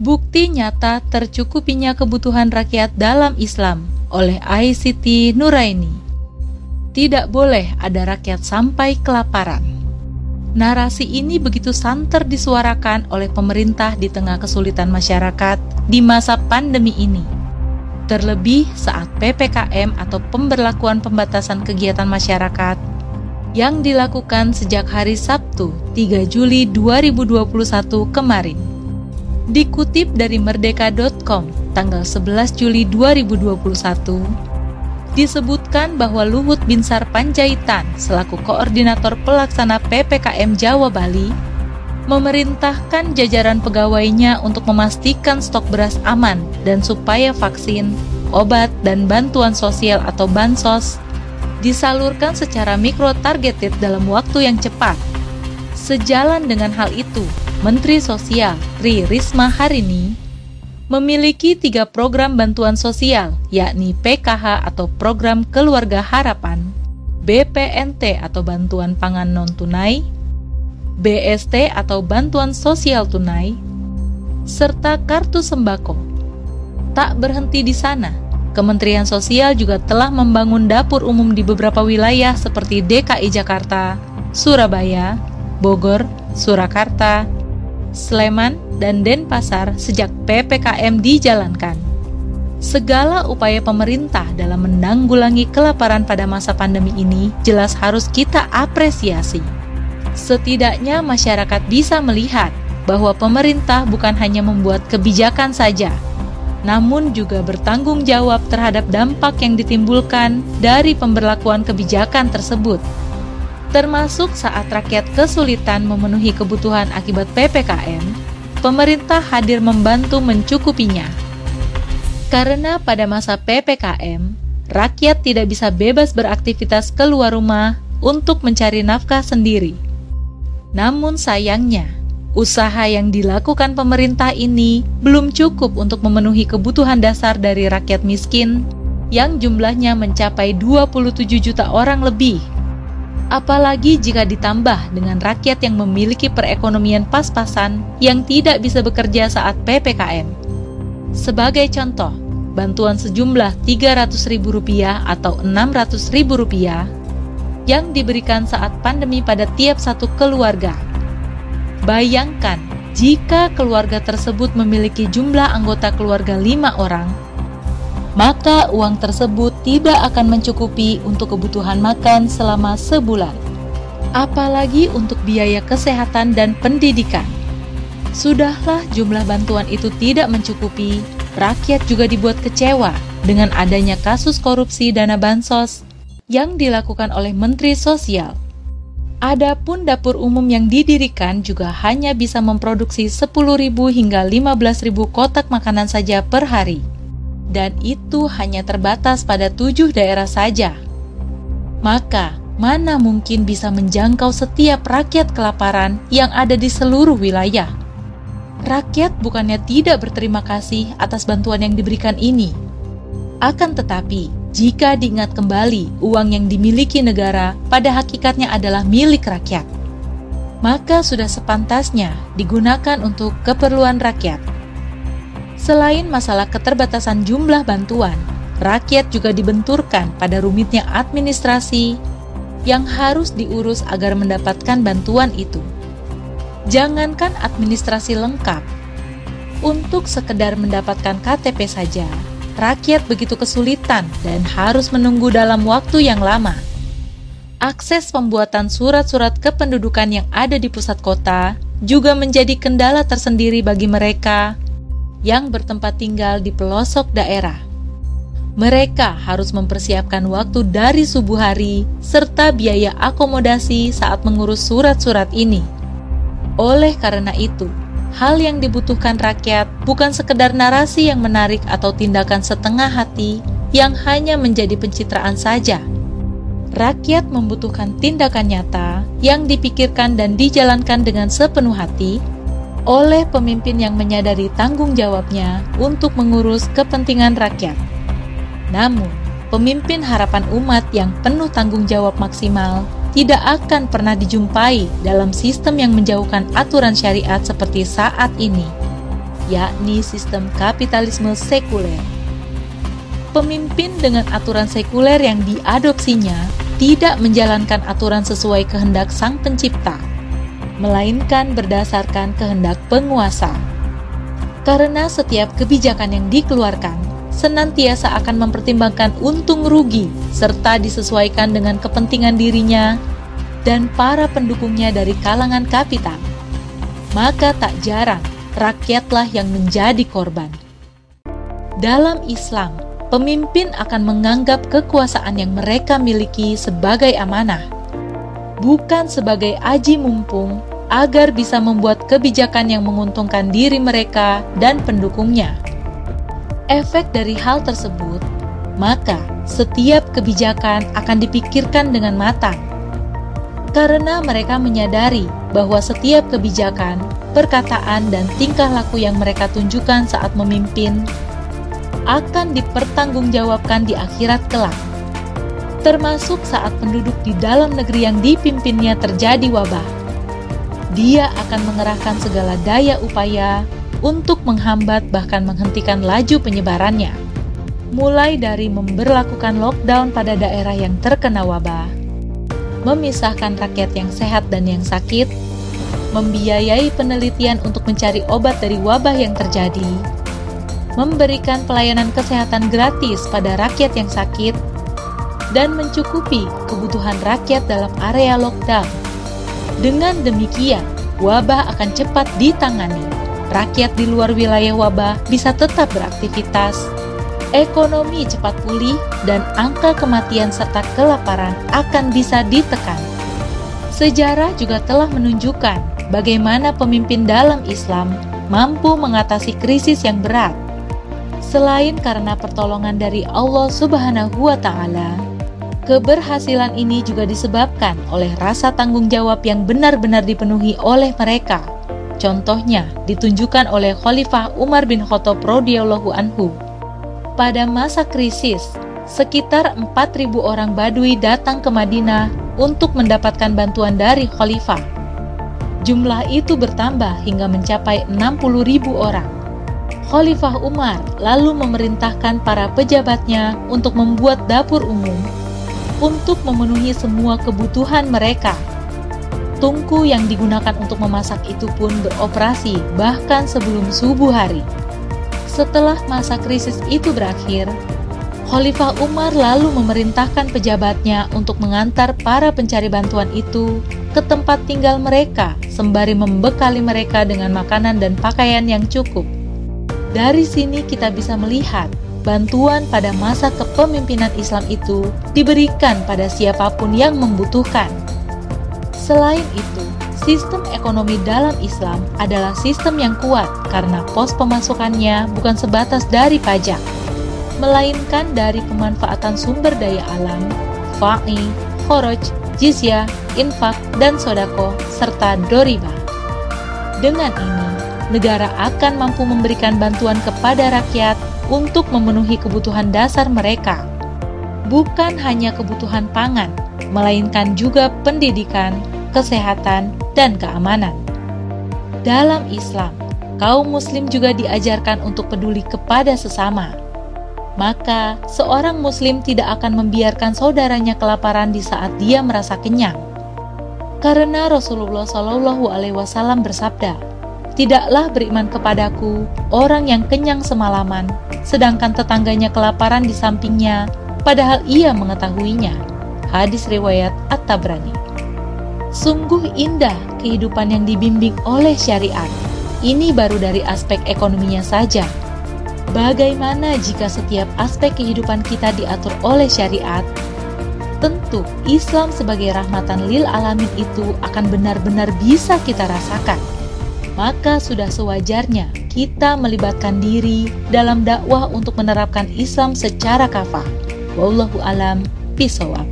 Bukti nyata tercukupinya kebutuhan rakyat dalam Islam oleh ICT Nuraini. Tidak boleh ada rakyat sampai kelaparan. Narasi ini begitu santer disuarakan oleh pemerintah di tengah kesulitan masyarakat di masa pandemi ini. Terlebih saat PPKM atau pemberlakuan pembatasan kegiatan masyarakat yang dilakukan sejak hari Sabtu 3 Juli 2021 kemarin. Dikutip dari merdeka.com tanggal 11 Juli 2021, disebutkan bahwa Luhut Binsar Panjaitan selaku koordinator pelaksana PPKM Jawa Bali memerintahkan jajaran pegawainya untuk memastikan stok beras aman dan supaya vaksin, obat, dan bantuan sosial atau bansos disalurkan secara mikro targeted dalam waktu yang cepat. Sejalan dengan hal itu, Menteri Sosial Tri Risma hari ini memiliki tiga program bantuan sosial, yakni PKH atau Program Keluarga Harapan, BPNT atau Bantuan Pangan Non-Tunai, BST atau Bantuan Sosial Tunai, serta Kartu Sembako. Tak berhenti di sana, Kementerian Sosial juga telah membangun dapur umum di beberapa wilayah seperti DKI Jakarta, Surabaya, Bogor, Surakarta, Sleman, dan Denpasar sejak PPKM dijalankan. Segala upaya pemerintah dalam menanggulangi kelaparan pada masa pandemi ini jelas harus kita apresiasi. Setidaknya masyarakat bisa melihat bahwa pemerintah bukan hanya membuat kebijakan saja, namun juga bertanggung jawab terhadap dampak yang ditimbulkan dari pemberlakuan kebijakan tersebut termasuk saat rakyat kesulitan memenuhi kebutuhan akibat PPKM, pemerintah hadir membantu mencukupinya. Karena pada masa PPKM, rakyat tidak bisa bebas beraktivitas keluar rumah untuk mencari nafkah sendiri. Namun sayangnya, usaha yang dilakukan pemerintah ini belum cukup untuk memenuhi kebutuhan dasar dari rakyat miskin yang jumlahnya mencapai 27 juta orang lebih apalagi jika ditambah dengan rakyat yang memiliki perekonomian pas-pasan yang tidak bisa bekerja saat PPKM. Sebagai contoh, bantuan sejumlah Rp300.000 atau Rp600.000 yang diberikan saat pandemi pada tiap satu keluarga. Bayangkan jika keluarga tersebut memiliki jumlah anggota keluarga lima orang, maka uang tersebut tidak akan mencukupi untuk kebutuhan makan selama sebulan, apalagi untuk biaya kesehatan dan pendidikan. Sudahlah jumlah bantuan itu tidak mencukupi, rakyat juga dibuat kecewa dengan adanya kasus korupsi dana bansos yang dilakukan oleh Menteri Sosial. Adapun dapur umum yang didirikan juga hanya bisa memproduksi 10.000 hingga 15.000 kotak makanan saja per hari dan itu hanya terbatas pada tujuh daerah saja. Maka, mana mungkin bisa menjangkau setiap rakyat kelaparan yang ada di seluruh wilayah? Rakyat bukannya tidak berterima kasih atas bantuan yang diberikan ini. Akan tetapi, jika diingat kembali uang yang dimiliki negara pada hakikatnya adalah milik rakyat, maka sudah sepantasnya digunakan untuk keperluan rakyat Selain masalah keterbatasan jumlah bantuan, rakyat juga dibenturkan pada rumitnya administrasi yang harus diurus agar mendapatkan bantuan itu. Jangankan administrasi lengkap, untuk sekedar mendapatkan KTP saja, rakyat begitu kesulitan dan harus menunggu dalam waktu yang lama. Akses pembuatan surat-surat kependudukan yang ada di pusat kota juga menjadi kendala tersendiri bagi mereka yang bertempat tinggal di pelosok daerah. Mereka harus mempersiapkan waktu dari subuh hari serta biaya akomodasi saat mengurus surat-surat ini. Oleh karena itu, hal yang dibutuhkan rakyat bukan sekedar narasi yang menarik atau tindakan setengah hati yang hanya menjadi pencitraan saja. Rakyat membutuhkan tindakan nyata yang dipikirkan dan dijalankan dengan sepenuh hati oleh pemimpin yang menyadari tanggung jawabnya untuk mengurus kepentingan rakyat. Namun, pemimpin harapan umat yang penuh tanggung jawab maksimal tidak akan pernah dijumpai dalam sistem yang menjauhkan aturan syariat seperti saat ini, yakni sistem kapitalisme sekuler. Pemimpin dengan aturan sekuler yang diadopsinya tidak menjalankan aturan sesuai kehendak Sang Pencipta, melainkan berdasarkan kehendak penguasa. Karena setiap kebijakan yang dikeluarkan senantiasa akan mempertimbangkan untung rugi serta disesuaikan dengan kepentingan dirinya dan para pendukungnya dari kalangan kapital. Maka tak jarang rakyatlah yang menjadi korban. Dalam Islam, pemimpin akan menganggap kekuasaan yang mereka miliki sebagai amanah, bukan sebagai aji mumpung agar bisa membuat kebijakan yang menguntungkan diri mereka dan pendukungnya. Efek dari hal tersebut, maka setiap kebijakan akan dipikirkan dengan matang, karena mereka menyadari bahwa setiap kebijakan, perkataan, dan tingkah laku yang mereka tunjukkan saat memimpin akan dipertanggungjawabkan di akhirat kelak. Termasuk saat penduduk di dalam negeri yang dipimpinnya terjadi wabah. Dia akan mengerahkan segala daya upaya untuk menghambat bahkan menghentikan laju penyebarannya. Mulai dari memberlakukan lockdown pada daerah yang terkena wabah, memisahkan rakyat yang sehat dan yang sakit, membiayai penelitian untuk mencari obat dari wabah yang terjadi, memberikan pelayanan kesehatan gratis pada rakyat yang sakit, dan mencukupi kebutuhan rakyat dalam area lockdown. Dengan demikian, wabah akan cepat ditangani. Rakyat di luar wilayah wabah bisa tetap beraktivitas, ekonomi cepat pulih, dan angka kematian serta kelaparan akan bisa ditekan. Sejarah juga telah menunjukkan bagaimana pemimpin dalam Islam mampu mengatasi krisis yang berat Selain karena pertolongan dari Allah Subhanahu wa Ta'ala, keberhasilan ini juga disebabkan oleh rasa tanggung jawab yang benar-benar dipenuhi oleh mereka. Contohnya ditunjukkan oleh Khalifah Umar bin Khattab radhiyallahu anhu. Pada masa krisis, sekitar 4.000 orang Badui datang ke Madinah untuk mendapatkan bantuan dari Khalifah. Jumlah itu bertambah hingga mencapai 60.000 orang. Khalifah Umar lalu memerintahkan para pejabatnya untuk membuat dapur umum untuk memenuhi semua kebutuhan mereka. Tungku yang digunakan untuk memasak itu pun beroperasi bahkan sebelum subuh hari. Setelah masa krisis itu berakhir, Khalifah Umar lalu memerintahkan pejabatnya untuk mengantar para pencari bantuan itu ke tempat tinggal mereka sembari membekali mereka dengan makanan dan pakaian yang cukup. Dari sini kita bisa melihat bantuan pada masa kepemimpinan Islam itu diberikan pada siapa pun yang membutuhkan. Selain itu, sistem ekonomi dalam Islam adalah sistem yang kuat karena pos pemasukannya bukan sebatas dari pajak, melainkan dari pemanfaatan sumber daya alam, fa'i, khoroj, jizyah, infak, dan sodako, serta doriba. Dengan ini, negara akan mampu memberikan bantuan kepada rakyat untuk memenuhi kebutuhan dasar mereka. Bukan hanya kebutuhan pangan, melainkan juga pendidikan, kesehatan, dan keamanan. Dalam Islam, kaum Muslim juga diajarkan untuk peduli kepada sesama. Maka, seorang Muslim tidak akan membiarkan saudaranya kelaparan di saat dia merasa kenyang, karena Rasulullah Shallallahu bersabda, Tidaklah beriman kepadaku orang yang kenyang semalaman, sedangkan tetangganya kelaparan di sampingnya, padahal ia mengetahuinya. Hadis riwayat At-Tabrani. Sungguh indah kehidupan yang dibimbing oleh syariat. Ini baru dari aspek ekonominya saja. Bagaimana jika setiap aspek kehidupan kita diatur oleh syariat? Tentu, Islam sebagai rahmatan lil alamin itu akan benar-benar bisa kita rasakan maka sudah sewajarnya kita melibatkan diri dalam dakwah untuk menerapkan Islam secara kafah. Wallahu alam bisawab.